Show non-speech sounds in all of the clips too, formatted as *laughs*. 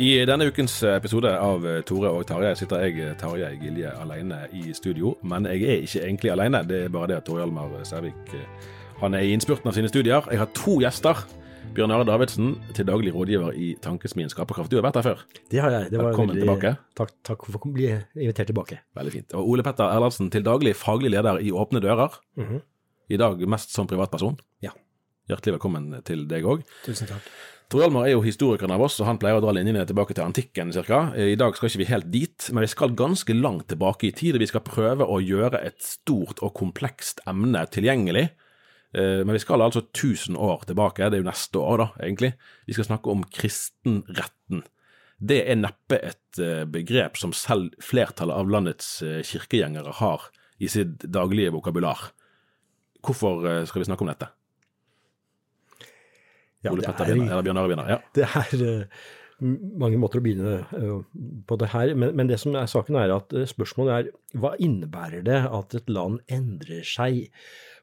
I denne ukens episode av Tore og Tarjei sitter jeg, Tarjei Gilje, alene i studio. Men jeg er ikke egentlig alene, det er bare det at Tore Hjalmar Sævik han er i innspurten av sine studier. Jeg har to gjester. Bjørn Are Davidsen, til daglig rådgiver i Tankesmien Skaperkraft. Du har vært her før. Det har jeg. Det Velkommen veldig, tilbake. Takk, takk for å bli invitert tilbake. Veldig fint. Og Ole Petter Erlandsen, til daglig faglig leder i Åpne dører. I dag mest som privatperson. Ja. Hjertelig velkommen til deg òg. Tusen takk. Tor Hjalmar er jo historikeren av oss, og han pleier å dra linjene tilbake til antikken ca. I dag skal ikke vi helt dit, men vi skal ganske langt tilbake i tid. og Vi skal prøve å gjøre et stort og komplekst emne tilgjengelig. Eh, Men vi skal altså 1000 år tilbake, det er jo neste år da, egentlig. Vi skal snakke om kristenretten. Det er neppe et eh, begrep som selv flertallet av landets eh, kirkegjengere har i sitt daglige vokabular. Hvorfor skal vi snakke om dette? Ja, Ole Petter er- eller Bjørn Are begynner. Ja. Det er eh, mange måter å begynne eh, på det her, men, men det som er saken er at eh, spørsmålet er hva innebærer det at et land endrer seg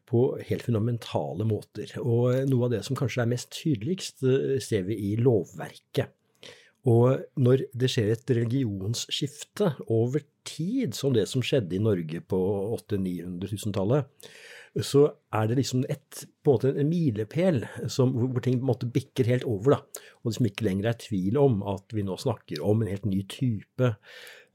på helt fundamentale måter? Og noe av det som kanskje er mest tydeligst, ser vi i lovverket. Og når det skjer et religionsskifte over tid, som det som skjedde i Norge på 800-900-1000-tallet, så er det liksom et, på en måte en milepæl hvor ting på en måte bikker helt over. da, Og det som ikke lenger er tvil om at vi nå snakker om en helt ny type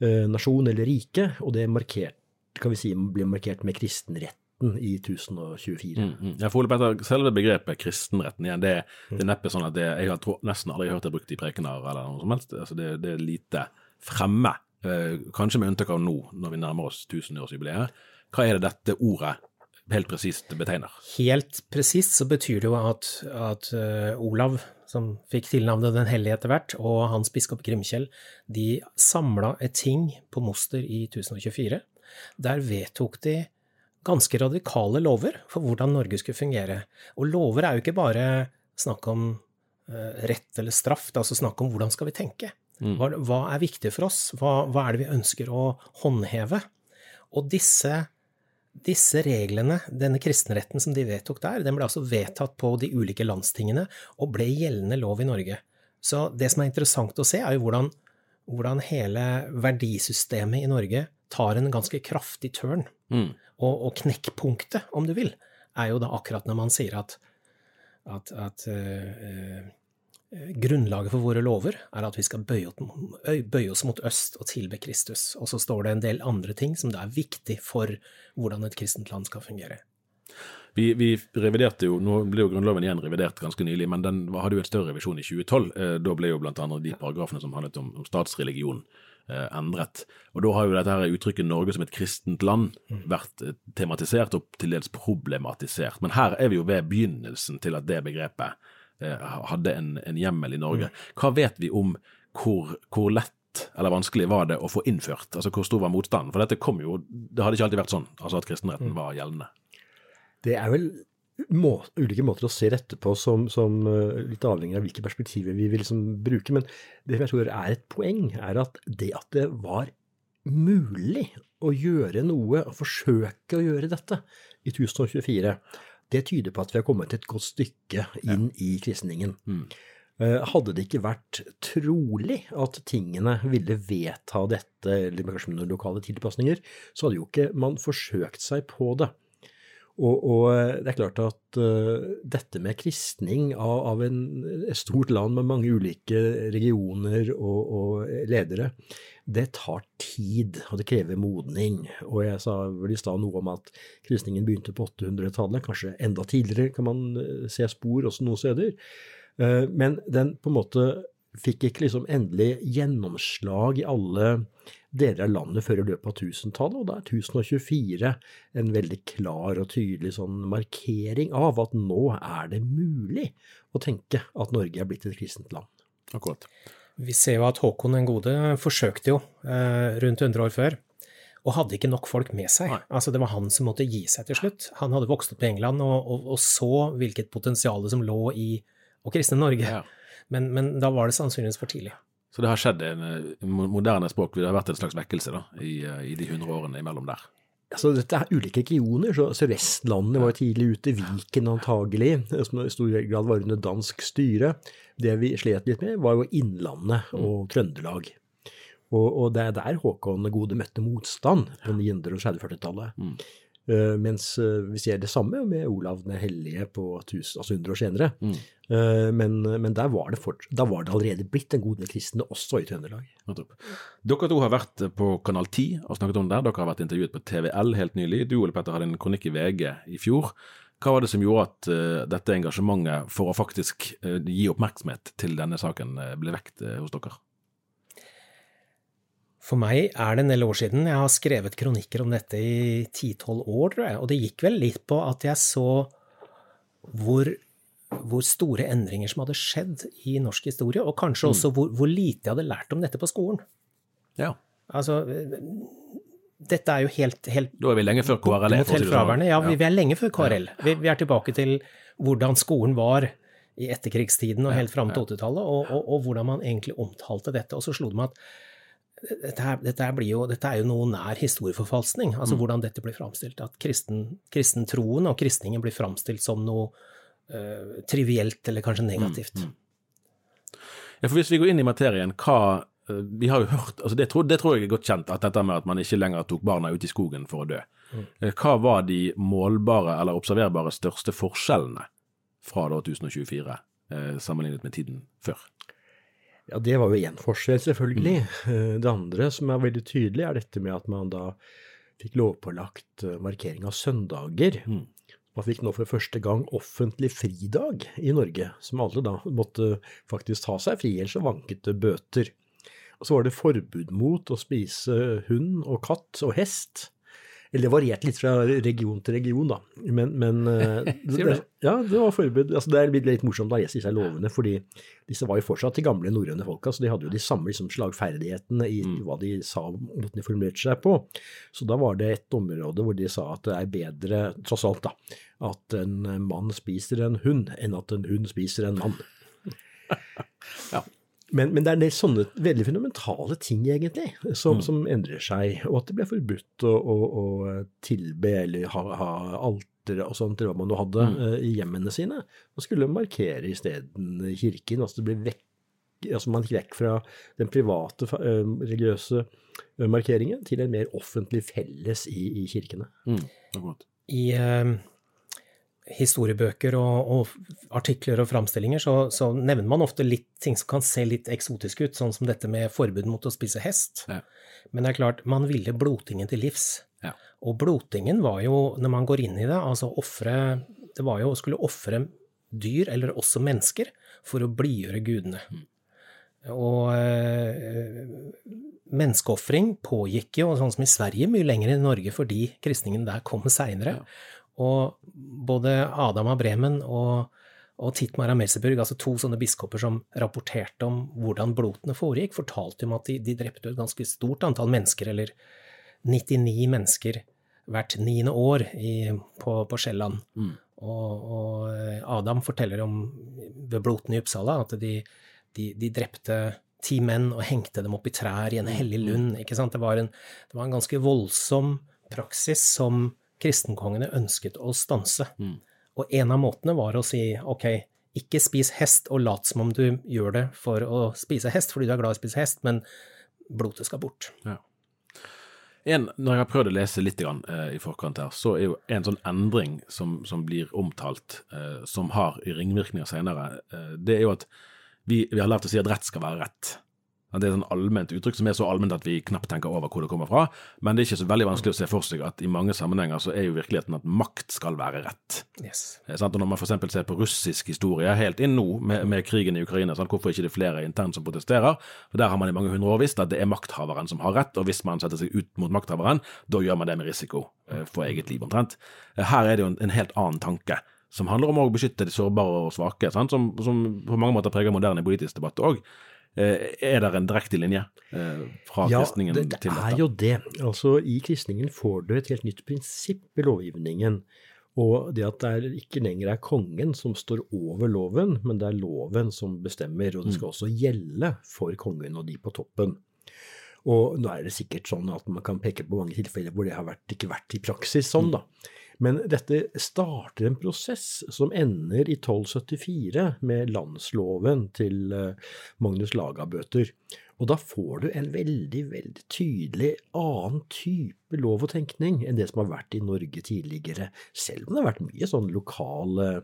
eh, nasjon eller rike, og det er markert, kan vi si, blir markert med kristenretten i 1024. Mm, mm. Ja, for selve begrepet kristenretten igjen, det, det er neppe sånn at det, jeg har tro, nesten aldri hørt det brukt i prekener eller noe som helst. Altså det, det er lite fremme, eh, kanskje med unntak av nå, når vi nærmer oss tusenårsjubileet. Hva er det dette ordet helt presist betegner? Helt presist så betyr det jo at, at eh, Olav, som fikk tilnavnet Den hellige etter hvert, og hans biskop Grimkjell, de samla et ting på Moster i 1024. Der vedtok de ganske radikale lover for hvordan Norge skulle fungere. Og lover er jo ikke bare snakk om eh, rett eller straff, det er altså snakk om hvordan skal vi tenke. Hva, hva er viktig for oss? Hva, hva er det vi ønsker å håndheve? Og disse disse reglene, denne kristenretten som de vedtok der, den ble altså vedtatt på de ulike landstingene og ble gjeldende lov i Norge. Så det som er interessant å se, er jo hvordan, hvordan hele verdisystemet i Norge tar en ganske kraftig tørn. Mm. Og, og knekkpunktet, om du vil, er jo da akkurat når man sier at, at, at eh, grunnlaget for våre lover er at vi skal bøye, oss- mot øst og tilbe Kristus. Og så står det en del andre ting som det er viktig for hvordan et kristent land skal fungere. Vi, vi reviderte jo, nå ble jo Grunnloven igjen revidert ganske nylig, men den hadde jo en større revisjon i 2012. Eh, da ble jo annet de paragrafene som handlet om, om statsreligion eh, endret. Og da har jo dette her uttrykket Norge som et kristent land vært eh, tematisert og til dels problematisert. Men her er vi jo ved begynnelsen til at det begrepet eh, hadde en, en hjemmel i Norge. Hva vet vi om hvor, hvor lett eller vanskelig var det å få innført? Altså Hvor stor var motstanden? For dette kom jo, det hadde ikke alltid vært sånn, altså at kristenretten var gjeldende. Det er vel må, ulike måter å se dette på som, som uh, litt avhengig av hvilke perspektiver vi vil liksom bruke. Men det jeg tror er et poeng, er at det at det var mulig å gjøre noe, å forsøke å gjøre dette i 1024, det tyder på at vi har kommet et godt stykke inn ja. i kristningen. Mm. Uh, hadde det ikke vært trolig at tingene ville vedta dette, eller kanskje med noen lokale tilpasninger, så hadde jo ikke man forsøkt seg på det. Og, og, eh, det er klart at uh, dette med kristning av, av en, et stort land med mange ulike regioner og, og, ledere, det tar tid, og det krever modning. Og jeg sa vel i stad noe om at kristningen begynte på 800-tallet, kanskje enda tidligere kan man eh, se spor også noen steder. Uh, men den på en måte fikk ikke liksom endelig gjennomslag i alle deler av landet før i løpet av 1000-tallet, og da er 1024 en veldig klar og tydelig sånn markering av at nå er det mulig å tenke at Norge er blitt et kristent land. Akkurat. Vi ser jo at Håkon den gode forsøkte jo eh, rundt 100 år før, og hadde ikke nok folk med seg. Nei. Altså Det var han som måtte gi seg til slutt. Han hadde vokst opp i England og, og, og så hvilket potensial som lå i å kristne Norge. Ja. Men, men, da var det sannsynligvis for tidlig. Så det har skjedd en eh, moderne språk, det har vært en slags vekkelse da, i, eh, i de hundre årene imellom der? Altså, dette er ulike regioner. så Sørvestlandet var tidlig ute, Viken antagelig, som i stor grad var under dansk styre. Det vi slet litt med, var jo Innlandet og mm. Trøndelag. Og, og, det er der Håkon gode møtte motstand på 930-40-tallet. Mm. Uh, mens uh, vi ser det samme med Olav den hellige på 1000, altså 100 år senere. Mm. Uh, men, men der var fort, da var det allerede blitt en god del kristne, også i Trøndelag. Dere to har vært på Kanal 10 og snakket om det. Dere har vært intervjuet på TVL helt nylig. Du Ole Petter hadde en kronikk i VG i fjor. Hva var det som gjorde at dette engasjementet for å faktisk gi oppmerksomhet til denne saken ble vekt hos dere? For meg er det en del år siden. Jeg har skrevet kronikker om dette i ti-tolv år, tror jeg. Og det gikk vel litt på at jeg så hvor, hvor, store endringer som hadde skjedd i norsk historie, og kanskje mm. også hvor, hvor, lite jeg hadde lært om dette på skolen. Ja. Altså, dette er jo helt, helt Da er vi lenge før KRL. Sånn. Ja, vi, vi, er lenge før KRL. Vi, vi, er tilbake til hvordan skolen var i etterkrigstiden og helt fram til 80-tallet, og, og, og, hvordan man egentlig omtalte dette. Og så slo det meg at dette, her, dette, jo, dette, er jo noe nær historieforfalskning, altså mm. hvordan dette blir framstilt. At kristen, kristentroen og kristningen blir framstilt som noe uh, trivielt eller kanskje negativt. Mm. Mm. Ja, for Hvis vi går inn i materien, hva uh, Vi har jo hørt altså det tror, det tror, jeg er godt kjent, at dette med at man ikke lenger tok barna ut i skogen for å dø. Mm. Uh, hva var de målbare eller observerbare største forskjellene fra da 1024 sammenlignet med tiden før? Ja, det var jo én forskjell, selvfølgelig. Mm. *laughs* Det andre som er veldig tydelig, er dette med at man da fikk lovpålagt eh, markering av søndager. Mm. Man fikk nå for første gang offentlig fridag i Norge, som alle da måtte faktisk ta seg fri, ellers så vanket det bøter. Og så var det forbud mot å spise hund og katt og hest. Eller det varierte litt fra region til region, da. Men, men eh, *laughs* det, ja, det var forbud. Altså, det er litt morsomt da jeg sier seg lovene, fordi disse var jo fortsatt de gamle norrøne folka, så de hadde jo de samme liksom, slagferdighetene i mm. hva de sa, måten de formulerte seg på. Så da var det et område hvor de sa at det er bedre, tross alt, da, at en mann spiser en hund, enn at en hund spiser en mann. *laughs* ja. Men, men, det er del sånne veldig fundamentale ting, egentlig, som, mm. som endrer seg. Og at det ble forbudt å, å, å tilbe eller ha, ha altere og sånt, eller hva man nå hadde mm. uh, i hjemmene sine. Man skulle markere isteden kirken. altså det ble vekk, altså Man gikk vekk fra den private uh, religiøse uh, markeringen til en mer offentlig felles i, i kirkene. Mm. I historiebøker og, og, artikler og framstillinger, så, så, nevner man ofte litt ting som kan se litt eksotisk ut, sånn som dette med forbud mot å spise hest. Ja. Men det er klart, man ville blotingen til livs. Ja. Og blotingen var jo, når man går inn i det, altså ofre Det var jo å skulle ofre dyr, eller også mennesker, for å blidgjøre gudene. Mm. Og øh, menneskeofring pågikk jo, sånn som i Sverige, mye lenger enn i Norge, fordi kristningen der kom seinere. Ja. Og både Adam av Bremen og, Og Titmar av Merseburg, altså to sånne biskoper som rapporterte om hvordan blotene foregikk, fortalte om at de, de drepte et ganske stort antall mennesker, eller 99 mennesker hvert niende år i, på, på Sjælland. Mm. Og, og, Adam forteller om ved blotene i Uppsala at de, de, de, drepte ti menn og hengte dem opp i trær i en hellig Mm. lund. ikke sant? Det var en, det var en ganske voldsom praksis som kristenkongene ønsket å stanse. Mm. Og en av måtene var å si ok, ikke spis hest og lat som om du gjør det for å spise hest fordi du er glad i å spise hest, men blodet skal bort. Ja. En, når jeg har prøvd å lese litt grann, eh, i forkant her, så er jo en sånn endring som, som blir omtalt, eh, som har ringvirkninger senere, eh, det er jo at vi, vi har lært å si at rett skal være rett. Det er et sånn allment uttrykk som er så allment at vi knapt tenker over hvor det kommer fra, men det er ikke så veldig vanskelig å se for seg at i mange sammenhenger så er jo virkeligheten at makt skal være rett. Yes. Eh. Og Når man f.eks. ser på russisk historie helt inn nå, med, med krigen i Ukraina, sant? hvorfor ikke det er flere internt som protesterer? For Der har man i mange hundre år visst at det er makthaveren som har rett, og hvis man setter seg ut mot makthaveren, da gjør man det med risiko eh, for eget liv, omtrent. Eh, Her er det jo en, en helt annen tanke, som handler om å beskytte de sårbare og svake, sant? Som, som på mange måter preger moderne politisk debatt òg. Er det en direkte linje eh, fra Ja, kristningen det, det til dette? er jo det. Altså, I kristningen får du et helt nytt prinsipp i lovgivningen. Og det at det ikke lenger er kongen som står over loven, men det er loven som bestemmer. Og det skal også gjelde for kongen og de på toppen. Og nå er det sikkert sånn at man kan peke på mange tilfeller hvor det har vært, ikke vært i praksis sånn, da. Men dette starter en prosess som ender i 1274 med landsloven til eh, Magnus Lagabøter. Og da får du en veldig, veldig tydelig annen type lov og tenkning enn det som har vært i Norge tidligere. Selv om det har vært mye sånn lokal eh,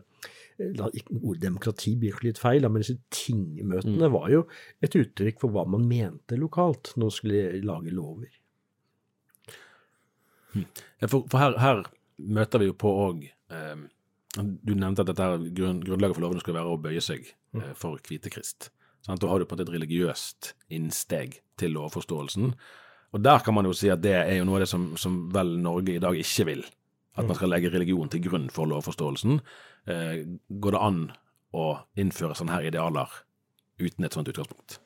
Ordet demokrati blir litt feil, men disse tingmøtene var jo et uttrykk for hva man mente lokalt når man skulle lage lover. Ja, For, for her, her møter vi jo på òg eh, Du nevnte at dette her, grunn, grunnlaget for lovene skulle være å bøye seg eh, for Kvitekrist. Sant? Da har du på en måte et religiøst innsteg til lovforståelsen. Og der kan man jo si at det er jo noe av det som, som vel Norge i dag ikke vil. At man skal legge religion til grunn for lovforståelsen. Eh, går det an å innføre sånne her idealer uten et sånt utgangspunkt?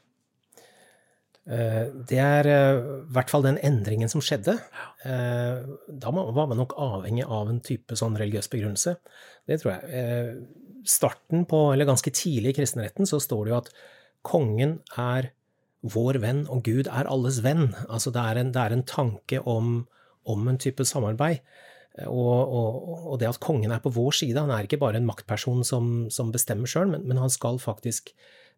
Eh, Det er eh, i hvert fall den endringen som skjedde. Eh, Da var man nok avhengig av en type sånn religiøs begrunnelse. Det tror jeg. Eh, Starten på, eller ganske tidlig i kristenretten, så står det jo at kongen er vår venn, og Gud er alles venn. Altså det er en, det er en tanke om, om en type samarbeid. Og, og, og det at kongen er på vår side, han er ikke bare en maktperson som, som bestemmer sjøl, men, men han skal faktisk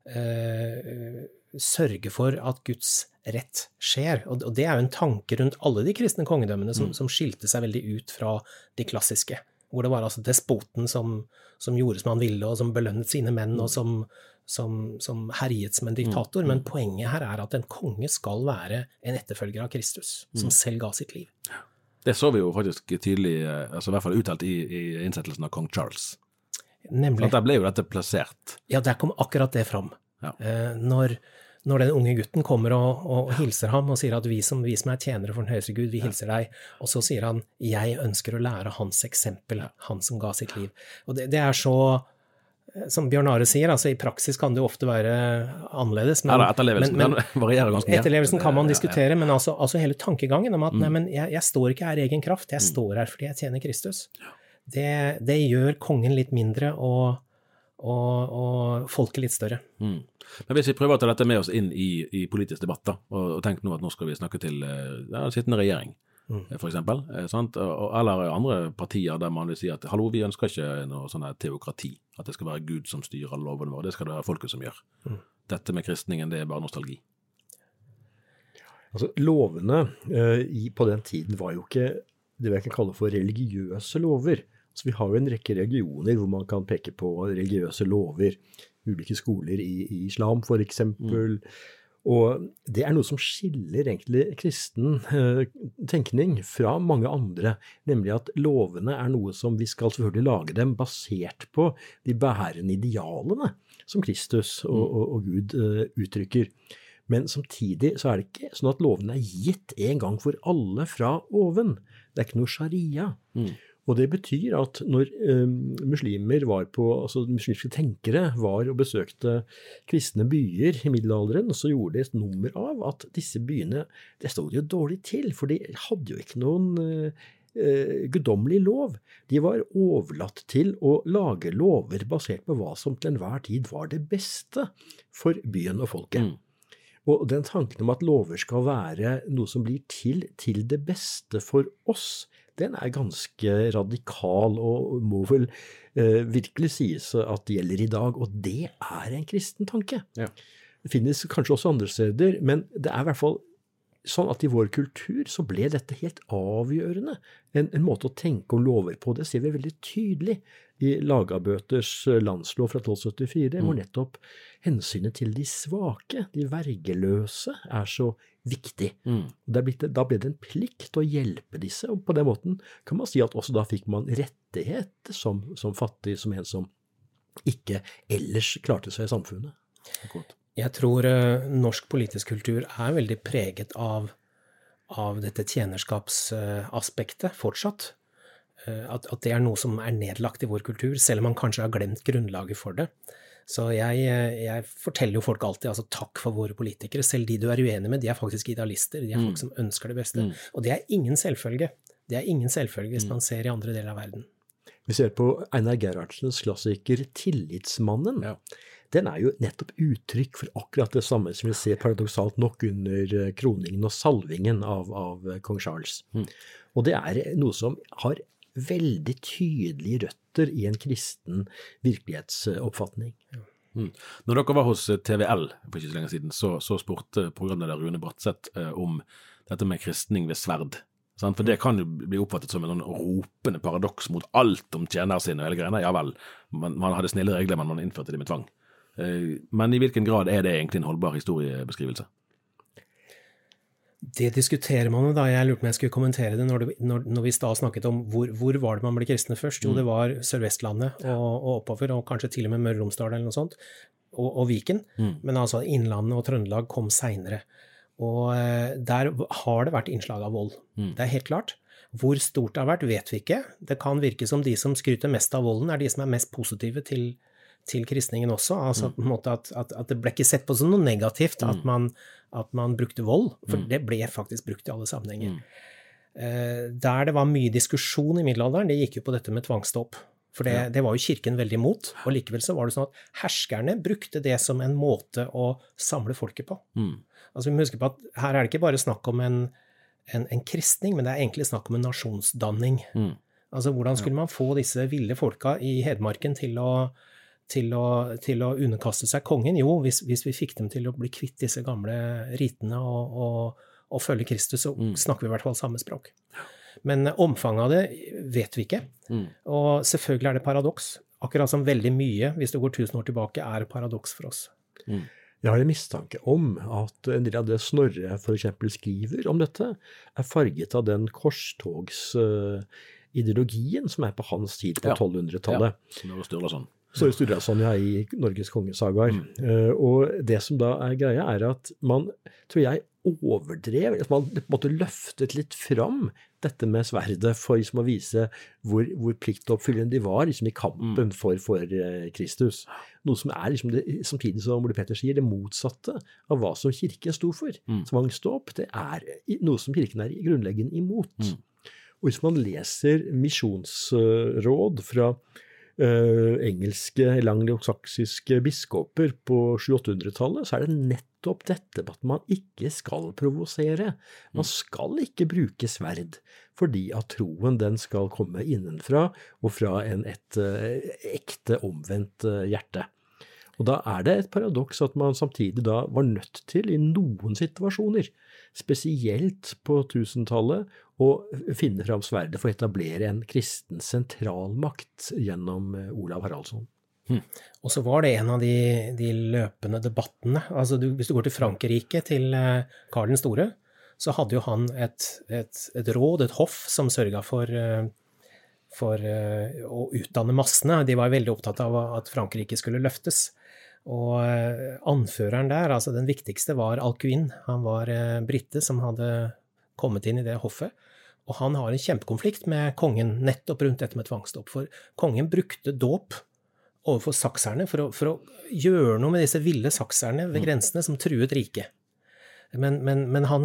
eh, sørge for at Guds rett skjer. Og, det er jo en tanke rundt alle de kristne kongedømmene som, som skilte seg veldig ut fra de klassiske. Hvor det var altså despoten som, som gjorde som han ville, og som belønnet sine menn, og som, som, som herjet som en diktator. Men poenget her er at en konge skal være en etterfølger av Kristus, som selv ga sitt liv. Det så vi jo faktisk tydelig, eh, altså i hvert fall uttalt i, i innsettelsen av kong Charles. Nemlig. Så Der ble jo dette plassert. Ja, der kom akkurat det fram. Ja. Eh, når, når den unge gutten kommer og, og hilser ham og sier at vi som, vi som er tjenere for den høyeste Gud, vi hilser deg, og så sier han jeg ønsker å lære hans eksempel, han som ga sitt liv. Og det, det er så eh, som Bjørn Are sier, altså i praksis kan det jo ofte være annerledes. Ja, da, etterlevelsen men, men varierer ganske mye. Etterlevelsen kan man Ja, ja, ja. diskutere, men altså, altså hele tankegangen om at Mm. nei, men jeg, jeg står ikke her i egen kraft, jeg står her fordi jeg tjener Kristus. Det, det gjør kongen litt mindre og, og, og folket litt større. Mm. Men hvis vi prøver å ta dette med oss inn i, i politisk debatt, da, og, og tenk nå at nå skal vi snakke til eh, ja, sittende regjering, Mm. f.eks., eh, sant? Og, og- eller andre partier der man vil si at hallo, vi ønsker ikke noe sånn teokrati, at det skal være Gud som styrer lovene våre, det skal det være folket som gjør. Mm. Dette med kristningen, det er bare nostalgi. Altså, Lovene eh, i, på den tiden var jo ikke det jeg kan kalle for religiøse lover. Altså, vi har jo en rekke regioner hvor man kan peke på religiøse lover. Ulike skoler i, i islam, for eksempel. Og det er noe som skiller egentlig kristen eh, tenkning fra mange andre, nemlig at lovene er noe som vi skal selvfølgelig lage dem basert på de bærende idealene som Kristus og, og, og Gud eh, uttrykker. Men samtidig så er det ikke sånn at lovene er gitt en gang for alle fra oven. Det er ikke noe sharia. Og det betyr at når eh, muslimer var på, altså muslimske tenkere var og besøkte kristne byer i middelalderen, så gjorde de et nummer av at disse byene det stod jo dårlig til, for de hadde jo ikke noen eh, eh, guddommelig lov. De var overlatt til å lage lover basert på hva som til enhver tid var det beste for byen og folket. Mm. Og den tanken om at lover skal være noe som blir til til det beste for oss, den er ganske radikal og må vel eh, virkelig sies at det gjelder i dag. Og det er en kristen tanke. Ja. Det finnes kanskje også andre steder, men det er i hvert fall sånn at i vår kultur så ble dette helt avgjørende. En, en måte å tenke om lover på. Det ser vi veldig tydelig i Lagabøters landslov fra 1274, hvor nettopp hensynet til de svake, de vergeløse, er så viktig. Mm. Da ble det en plikt å hjelpe disse, og på den måten kan man si at også da fikk man rettighet som, som fattig, som en som ikke ellers klarte seg i samfunnet. Akkurat. Jeg tror eh, norsk politisk kultur er veldig preget av, av dette tjenerskapsaspektet fortsatt. Eh, at, at, det er noe som er nedlagt i vår kultur, selv om man kanskje har glemt grunnlaget for det. Så jeg, eh, jeg forteller jo folk alltid altså takk for våre politikere. Selv de du er uenig med, de er faktisk idealister. De er folk som ønsker det beste. Mm. Og det er ingen selvfølge. Det er ingen selvfølge Mm. hvis man ser i andre deler av verden. Vi ser på Einar Gerhardsens klassiker 'Tillitsmannen'. Ja. Den er jo nettopp uttrykk for akkurat det samme som vi ser paradoksalt nok under eh, kroningen og salvingen av, av eh, kong Charles. Mm. Og det er noe som har veldig tydelige røtter i en kristen virkelighetsoppfatning. Mm. Når dere var hos eh, TVL for ikke så lenge siden, så, så spurte programleder Rune Bratseth eh, om dette med kristning ved sverd. Sant? For det kan jo bli oppfattet som en sånn ropende paradoks mot alt om tjenere sine og hele greiene. Ja vel, man, man hadde snille regler, men man innførte det med tvang. Eh, Men i hvilken grad er det egentlig en holdbar historiebeskrivelse? Det diskuterer man jo da. Jeg lurte på om jeg skulle kommentere det når, det, når, når vi stad snakket om hvor, hvor var det man ble kristne først. Jo, det var Sør-Vestlandet og, og oppover, og kanskje til og med Møre og Romsdal eller noe sånt, og, og Viken. Men altså Innlandet og Trøndelag kom seinere. Og eh, der har det vært innslag av vold. Det er helt klart. Hvor stort det har vært, vet vi ikke. Det kan virke som de som skryter mest av volden, er de som er mest positive til, til kristningen også. Altså måte at, at, at det ble ikke sett på som noe negativt at, man, at man brukte vold, for det ble faktisk brukt i alle sammenhenger. Eh, der det var mye diskusjon i middelalderen, det gikk jo på dette med tvangsdåp. For det, det var jo kirken veldig imot, og likevel så var det sånn at herskerne brukte det som en måte å samle folket på. Mm. Altså Vi må huske på at her er det ikke bare snakk om en, en, en kristning, men det er egentlig snakk om en nasjonsdanning. Mm. Altså Hvordan skulle man få disse ville folka i Hedmarken til å, til å, til å underkaste seg kongen? Jo, hvis, hvis, vi fikk dem til å bli kvitt disse gamle ritene og, og, og følge Kristus, så snakker vi i hvert fall samme språk. Men omfanget av det vet vi ikke. Mm. Og selvfølgelig er det paradoks. Akkurat som veldig mye, hvis det går 1000 år tilbake, er paradoks for oss. Jeg har en mistanke om at en del av det Snorre f.eks. skriver om dette, er farget av den korstogsideologien som er på hans tid, på Ja. 1200-tallet. Snorre Sturlason. Så Sturlason ja, i Norges kongesagaer. Eh, og det som da er greia, er at man, tror jeg, overdrev, at man på en måte løftet litt fram dette med sverdet for liksom å vise hvor, hvor pliktoppfyllende de var liksom i kampen for, for eh, Kristus. Noe som er liksom det, samtidig som Ole Petter sier, det motsatte av hva som kirken sto for. Tvangsdåp det er noe som kirken er grunnleggende imot. Og hvis man leser misjonsråd fra eh, engelske eller anglosaksiske biskoper på 700-800-tallet, så er det nettopp dette at man ikke skal provosere. Man skal ikke bruke sverd, fordi at troen den skal komme innenfra og fra en, et eh, ekte omvendt eh, hjerte. Og da er det et paradoks at man samtidig da var nødt til, i noen situasjoner, spesielt på 1000-tallet, å finne fram sverdet for å etablere en kristen sentralmakt gjennom eh, Olav Haraldsson. Og så var det en av de, de løpende debattene. Altså du, hvis du går til Frankrike, til eh, Karl den store, så hadde jo han et, et, et råd, et hoff, som sørga for, eh, for å utdanne massene. De var veldig opptatt av at Frankrike skulle løftes. Og anføreren der, altså den viktigste, var Alcuin. Han var brite som hadde kommet inn i det hoffet. Og han har en kjempekonflikt med kongen nettopp rundt dette med tvangsdåp. For kongen brukte dåp overfor sakserne for å, for å, gjøre noe med disse ville sakserne ved grensene som truet riket. Men, men, men han,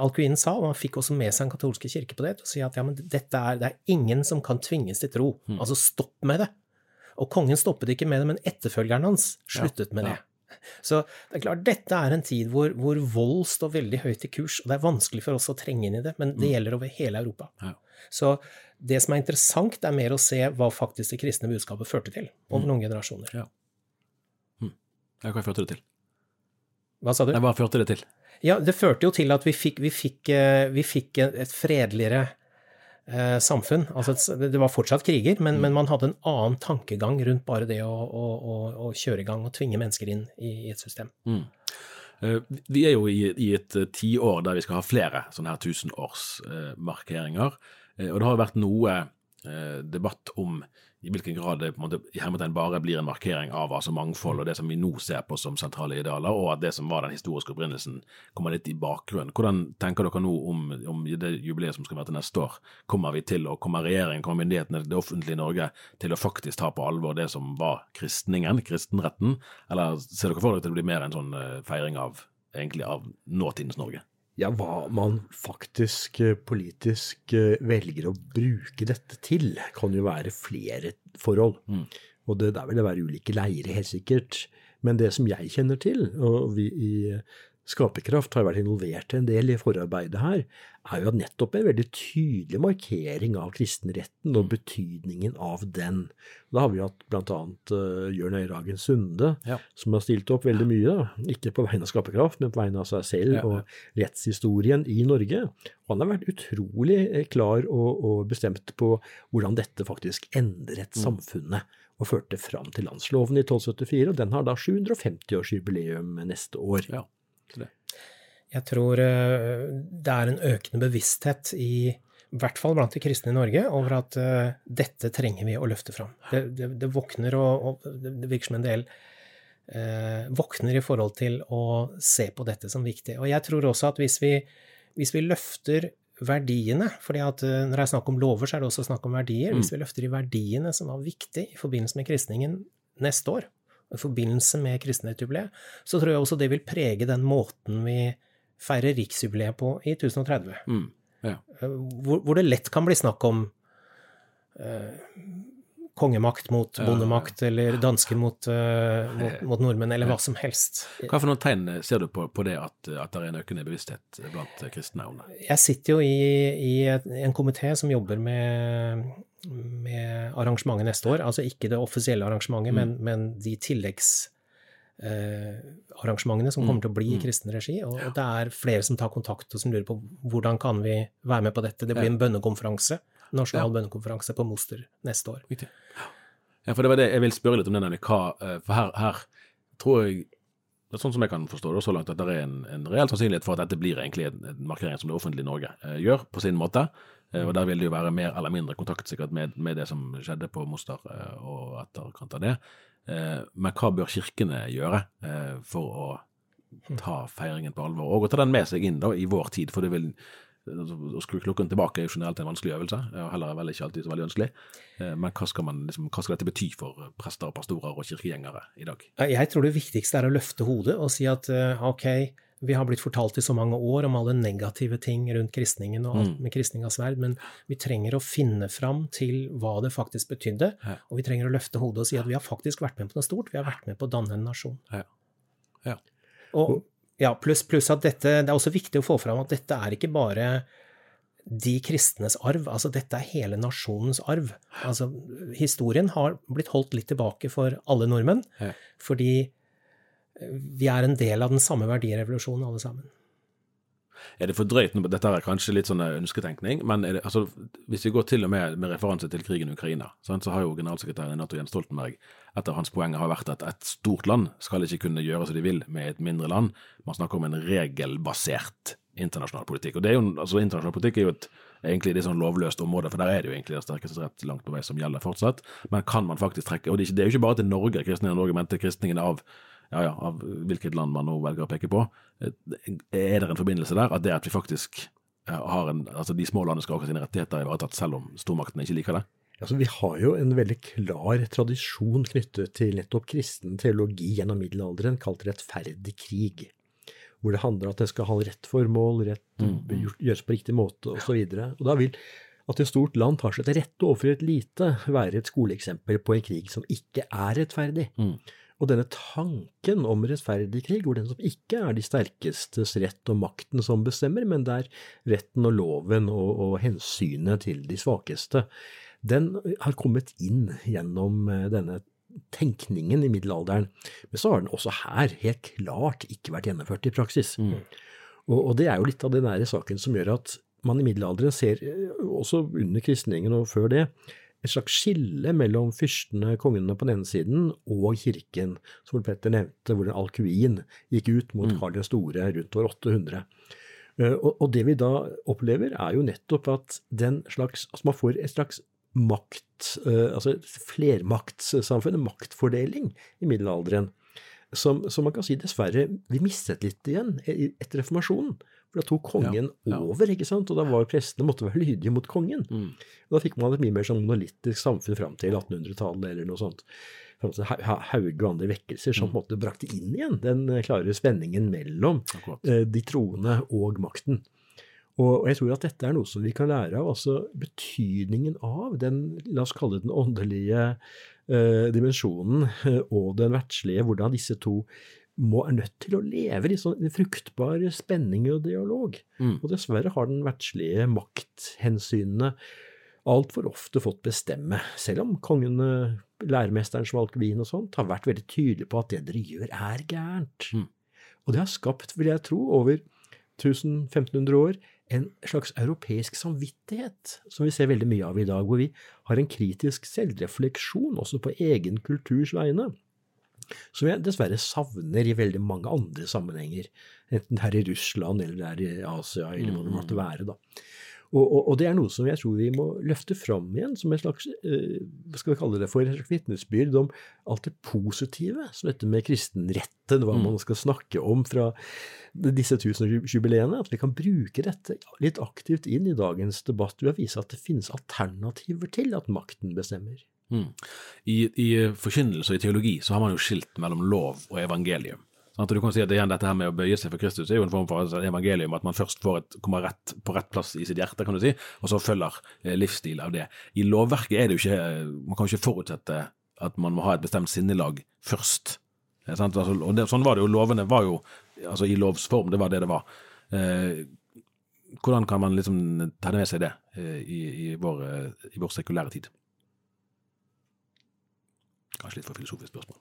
Alcuin sa, og han fikk også med seg den katolske kirke på det, å si at ja, men dette er, det er ingen som kan tvinges til tro. Altså stopp med det. Og kongen stoppet ikke med det, men etterfølgeren hans sluttet med det. Så det er klart, dette er en tid hvor, hvor, vold står veldig høyt i kurs, og det er vanskelig for oss å trenge inn i det, men det gjelder over hele Europa. Ja. Så det som er interessant, er mer å se hva faktisk det kristne budskapet førte til over noen generasjoner. Ja. Hm. Ja, Hva førte det til? Hva sa du? Nei, hva førte det til? Ja, det førte jo til at vi fikk, vi fikk, eh, vi fikk et fredeligere eh, samfunn. Altså, det var fortsatt kriger, men, men man hadde en annen tankegang rundt bare det å, å, å, å kjøre i gang og tvinge mennesker inn i, et system. Mm. Vi er jo i, i et eh, tiår der vi skal ha flere sånne her tusenårsmarkeringer. Eh, Og det har vært noe eh, debatt om i hvilken grad det på en måte, bare blir en markering av altså mangfold og det som vi nå ser på som sentrale idealer, og at det som var den historiske opprinnelsen, kommer litt i bakgrunnen. Hvordan tenker dere nå om, om det jubileet som skal være til neste år? Kommer vi til, og kommer regjeringen, kommer myndighetene, det offentlige Norge til å faktisk ta på alvor det som var kristningen, kristenretten, eller ser dere for dere til det blir mer en sånn eh, feiring av egentlig av nåtidens Norge? Ja, hva man faktisk eh, politisk eh, velger å bruke dette til, kan jo være flere forhold. Og det, der vil det være ulike leirer, helt sikkert. Men det som jeg kjenner til, og vi i Skaperkraft har vært involvert en del i forarbeidet her, er jo nettopp en veldig tydelig markering av kristenretten og betydningen av den. Da har vi hatt bl.a. Uh, Jørn Øyragen Sunde, Ja. som har stilt opp veldig mye. Ikke på vegne av Skaperkraft, men på vegne av seg selv Ja, ja. og rettshistorien i Norge. Og han har vært utrolig eh, klar og, og bestemt på hvordan dette faktisk endret Mm. samfunnet og førte fram til landsloven i 1274, og den har da 750-årsjubileum neste år. Ja. Så det. Jeg tror eh, det er en økende bevissthet i i hvert fall blant de kristne i Norge, over at uh, dette trenger vi å løfte fram. Det, det, det våkner og, og det det virker som en del uh, våkner i forhold til å se på dette som viktig. Og jeg tror også at hvis vi, hvis vi løfter verdiene, fordi at uh, når det er snakk om lover, så er det også snakk om verdier. Hvis vi løfter de verdiene som var viktige i forbindelse med kristningen neste år, i forbindelse med kristenhetsjubileet, så tror jeg også det vil prege den måten vi feirer riksjubileet på i 1030. Mm. Ja. Eh, Hvor, hvor det lett kan bli snakk om eh, kongemakt mot bondemakt, eller dansker mot, uh, mot, *laughs* mot nordmenn, eller hva som helst. Hva for noen tegn ser du på, på det at, at det er en økende bevissthet blant kristne om det? Jeg sitter jo i, i en komité som jobber med, med arrangementet neste år. Altså ikke det offisielle arrangementet, men, men de tilleggs eh, som kommer til å bli i kristen regi. Og, og det er flere som tar kontakt og som lurer på hvordan kan vi være med på dette. Det blir en bønnekonferanse, nasjonal bønnekonferanse på Moster neste år. Ja, for det var det jeg vil spørre litt om hva eh, For her, her tror jeg det er sånn som jeg kan forstå det så langt, at det er en, en reell sannsynlighet for at dette blir egentlig en, en markering som det offentlige Norge eh, gjør på sin måte. Eh, og der vil det jo være mer eller mindre kontakt sikkert med, med det som skjedde på Moster eh, og etterkant av det. Eh, men hva bør kirkene gjøre for å ta feiringen på alvor, og å ta den med seg inn da i vår tid? For det vil å skru klokken tilbake er jo generelt en vanskelig øvelse, og heller vel ikke alltid så veldig ønskelig. Men hva skal, man, liksom, hva skal dette bety for prester, pastorer og kirkegjengere i dag? Jeg tror det viktigste er å løfte hodet og si at ok, vi har blitt fortalt i så mange år om alle negative ting rundt kristningen og alt med kristning av sverd, men vi trenger å finne fram til hva det faktisk betydde, og vi trenger å løfte hodet og si at vi har faktisk vært med på noe stort, vi har vært med på å danne en nasjon. Ja. Ja. Og ja, pluss pluss at dette, det er også viktig å få fram at dette er ikke bare de kristnes arv, altså dette er hele nasjonens arv. Altså, historien har blitt holdt litt tilbake for alle nordmenn, fordi vi er en del av den samme verdirevolusjonen alle sammen. Er det for drøyt? Dette er kanskje litt sånn ønsketenkning, men det, altså, hvis vi går til og med med referanse til krigen i Ukraina, sant, så har jo generalsekretæren i Nato Jens Stoltenberg et av hans poenger har vært at et stort land skal ikke kunne gjøre som de vil med et mindre land. Man snakker om en regelbasert internasjonal politikk. Og det er jo, altså Internasjonal politikk er jo et egentlig litt sånn lovløst område, for der er det jo egentlig den sterkeste rett langt på vei som gjelder fortsatt. Men kan man faktisk trekke Og det er, jo ikke bare til Norge, kristningen i Norge, men til kristningen av ja, ja, av hvilket land man nå velger å peke på. Eh, Er det en forbindelse der, at det at vi faktisk har en, altså de små landene skal ha sine rettigheter ivaretatt, selv om stormaktene ikke liker det? Altså, vi har jo en veldig klar tradisjon knyttet til nettopp kristen teologi gjennom middelalderen, kalt rettferdig krig. Hvor det handler om at det skal ha rett formål, rett, gjøres på riktig måte osv. Da vil at et stort land tar seg til rette overfor et lite, være et skoleeksempel på en krig som ikke er rettferdig. Og denne tanken om rettferdig krig, hvor den som ikke er de sterkestes rett og makten som bestemmer, men det er retten og loven og, og hensynet til de svakeste, den har kommet inn gjennom eh, denne tenkningen i middelalderen. Men så har den også her helt klart ikke vært gjennomført i praksis. Og, og det er jo litt av den nære saken som gjør at man i middelalderen ser, eh, også under kristningen og før det, et slags skille mellom fyrstene, kongene på den ene siden, og kirken, som Petter nevnte, hvor en alkuin gikk ut mot Karl den store rundt år 800. Eh, Og, det vi da opplever, er jo nettopp at den slags, altså man får et slags makt, eh, altså flermaktssamfunn, en maktfordeling i middelalderen, som, som man kan si dessverre vi mistet litt igjen etter reformasjonen. For da tok kongen Ja, ja. over, ikke sant, og da var prestene måtte være lydige mot kongen. Og Da fikk man et mye mer sånn monolittisk samfunn fram til 1800-tallet eller noe sånt. Fram til Ha- Ha- Hauge og andre vekkelser som på en måte brakte inn igjen den eh, klare spenningen mellom eh, de troende og makten. Og, og jeg tror at dette er noe som vi kan lære av, altså betydningen av den, la oss kalle det den åndelige eh, dimensjonen eh, og den verdslige, hvordan disse to må, er nødt til å leve i sånn fruktbar spenning og dialog. Mm. Og dessverre har den verdslige makthensynene altfor ofte fått bestemme, selv om kongene, læremesteren som vin og sånt, har vært veldig tydelige på at det dere gjør er gærent. Mm. Og det har skapt, vil jeg tro, over 1000-1500 år en slags europeisk samvittighet, som vi ser veldig mye av i dag, hvor vi har en kritisk selvrefleksjon også på egen kulturs vegne. Som jeg dessverre savner i veldig mange andre sammenhenger, enten her i Russland eller der i Asia eller hvor det måtte være. da. Og, og, og det er noe som jeg tror vi må løfte fram igjen som et slags eh, skal vi kalle det for, et slags vitnesbyrd om alt det positive som dette med kristenretten, hva man skal snakke om fra disse tusenårsjubileene. At vi kan bruke dette litt aktivt inn i dagens debatt ved å vise at det finnes alternativer til at makten bestemmer. Mm. I, I forkynnelse og i teologi så har man jo skilt mellom lov og evangelium. Sånn at du kan si at igjen Dette her med å bøye seg for Kristus er jo en form for altså, evangelium, at man først et, kommer rett, på rett plass i sitt hjerte, kan du si, og så følger eh, livsstil av det. I lovverket er det jo ikke Man kan ikke forutsette at man må ha et bestemt sinnelag først. Eh, sant? Altså, og det, sånn var det jo. Lovene var jo altså i lovs form, det var det det var. Eh, hvordan kan man liksom ta det med seg det eh, i, i, vår, eh, i vår sekulære tid? Kanskje litt for filosofisk spørsmål.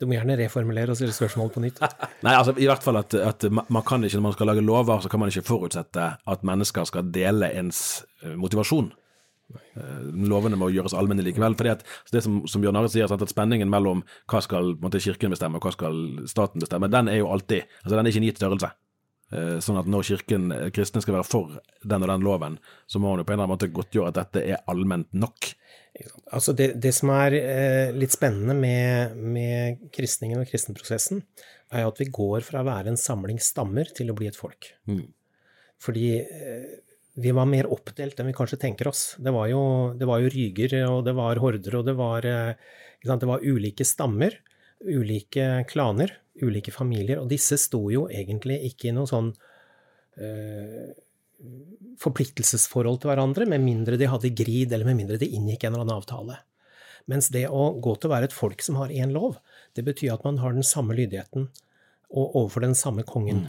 Du må gjerne reformulere og stille spørsmål på nytt. *laughs* Nei, altså i hvert fall at, at man kan ikke, når man skal lage lover, så kan man ikke forutsette at mennesker skal dele ens eh, motivasjon. Eh, Lovene må gjøres allmenne likevel. fordi at det som, som Bjørn Arild sier, at spenningen mellom hva skal måtte, kirken bestemme, og hva skal staten bestemme, den er jo alltid altså den er ikke en gitt størrelse. Eh, Sånn at når kirken, kristne skal være for den og den loven, så må man jo på en eller annen måte godtgjøre at dette er allment nok. Altså det, det som er eh, litt spennende med, med kristningen og kristenprosessen, er at vi går fra å være en samling stammer til å bli et folk. Fordi eh, vi var mer oppdelt enn vi kanskje tenker oss. Det var jo, det var jo ryger, og det var horder, og det var, eh, det var ulike stammer, ulike klaner, ulike familier, og disse sto jo egentlig ikke i noe sånn eh, forpliktelsesforhold til hverandre, med mindre de hadde grid, eller med mindre de inngikk en eller annen avtale. Mens det å gå til å være et folk som har én lov, det betyr at man har den samme lydigheten og overfor den samme kongen.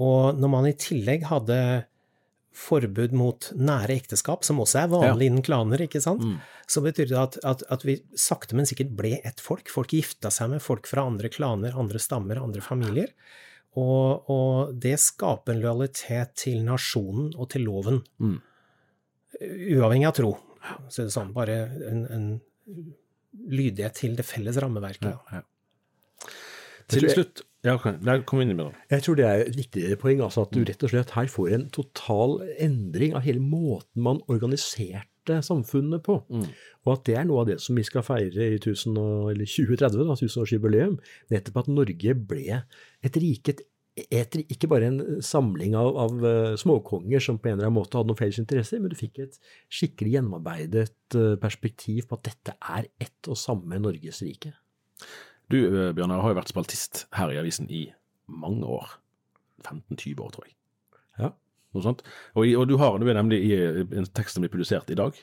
Og når man i tillegg hadde forbud mot nære ekteskap, som også er vanlig innen klaner, ikke sant, så betyr det at, at, at vi sakte, men sikkert ble ett folk. Folk gifta seg med folk fra andre klaner, andre stammer, andre familier. Og, og det skaper en lojalitet til nasjonen og til loven. Uavhengig av tro. Så er det sånn, bare en, en lydighet til det felles rammeverket. Til slutt ja, okay. Kom inn med det. Jeg tror det er et viktig poeng, altså at du rett og slett her får en total endring av hele måten man organiserte samfunnet på. Og at det er noe av det som vi skal feire i 1000 og, eller 2030, da, tusenårsjubileum. Nettopp at Norge ble et rike, et ikke bare en samling av, av uh, småkonger som på en eller annen måte hadde noen felles interesser, men du fikk et skikkelig gjennomarbeidet uh, perspektiv på at dette er ett og samme Norges rike. Du, uh, Bjørnar, har jo vært spaltist her i avisen i mange år. 15-20 år, tror jeg. Noe sånt. Og, og, du har, det nemlig i en tekst som blir publisert i dag,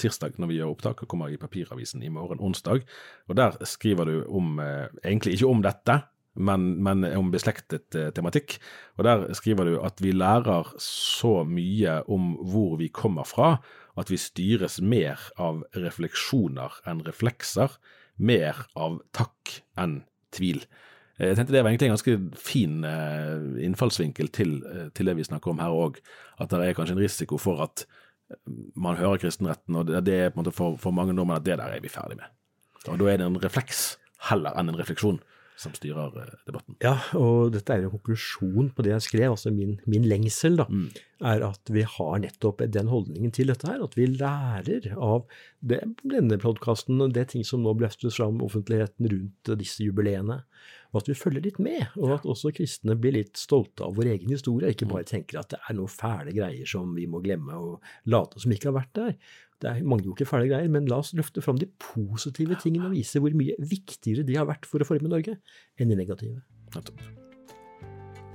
tirsdag når vi gjør opptak, og kommer i papiravisen i morgen, onsdag. Og der skriver du om, egentlig ikke om dette, men, men om beslektet eh, tematikk. Og Der skriver du at vi lærer så mye om hvor vi kommer fra, at vi styres mer av refleksjoner enn reflekser, mer av takk enn tvil. Eh, jeg tenkte Det var egentlig en ganske fin eh, innfallsvinkel til, til det vi snakker om her òg, at det er kanskje en risiko for at man hører kristenretten, og det er på en måte for, for mange nordmenn at det der er vi ferdig med. Og Da er det en refleks heller enn en refleksjon som styrer eh, debatten. Ja, og dette er en konklusjon på det jeg skrev. altså Min, min lengsel da, mm. er at vi har nettopp den holdningen til dette her. At vi lærer av det, denne podkasten og det ting som nå løftes fram offentligheten rundt disse jubileene. Og at vi følger litt med, og at også kristne blir litt stolte av vår egen historie. Ikke bare tenker at det er noen fæle greier som vi må glemme og late som ikke har vært der. Det er mange jo ikke fæle greier, men la oss løfte fram de positive tingene og vise hvor mye viktigere de har vært for å forme Norge, enn de negative. Nettopp.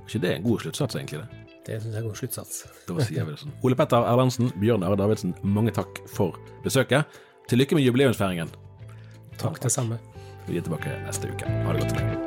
ikke det en god sluttsats, egentlig? det? Det syns jeg er en god sluttsats. Da sier vi det sånn. Ole Petter Erlandsen, Bjørn Are Davidsen, mange takk for besøket. Til lykke med jubileumsfeiringen. Takk, det samme. Vi er tilbake neste uke. Ha det godt. til deg.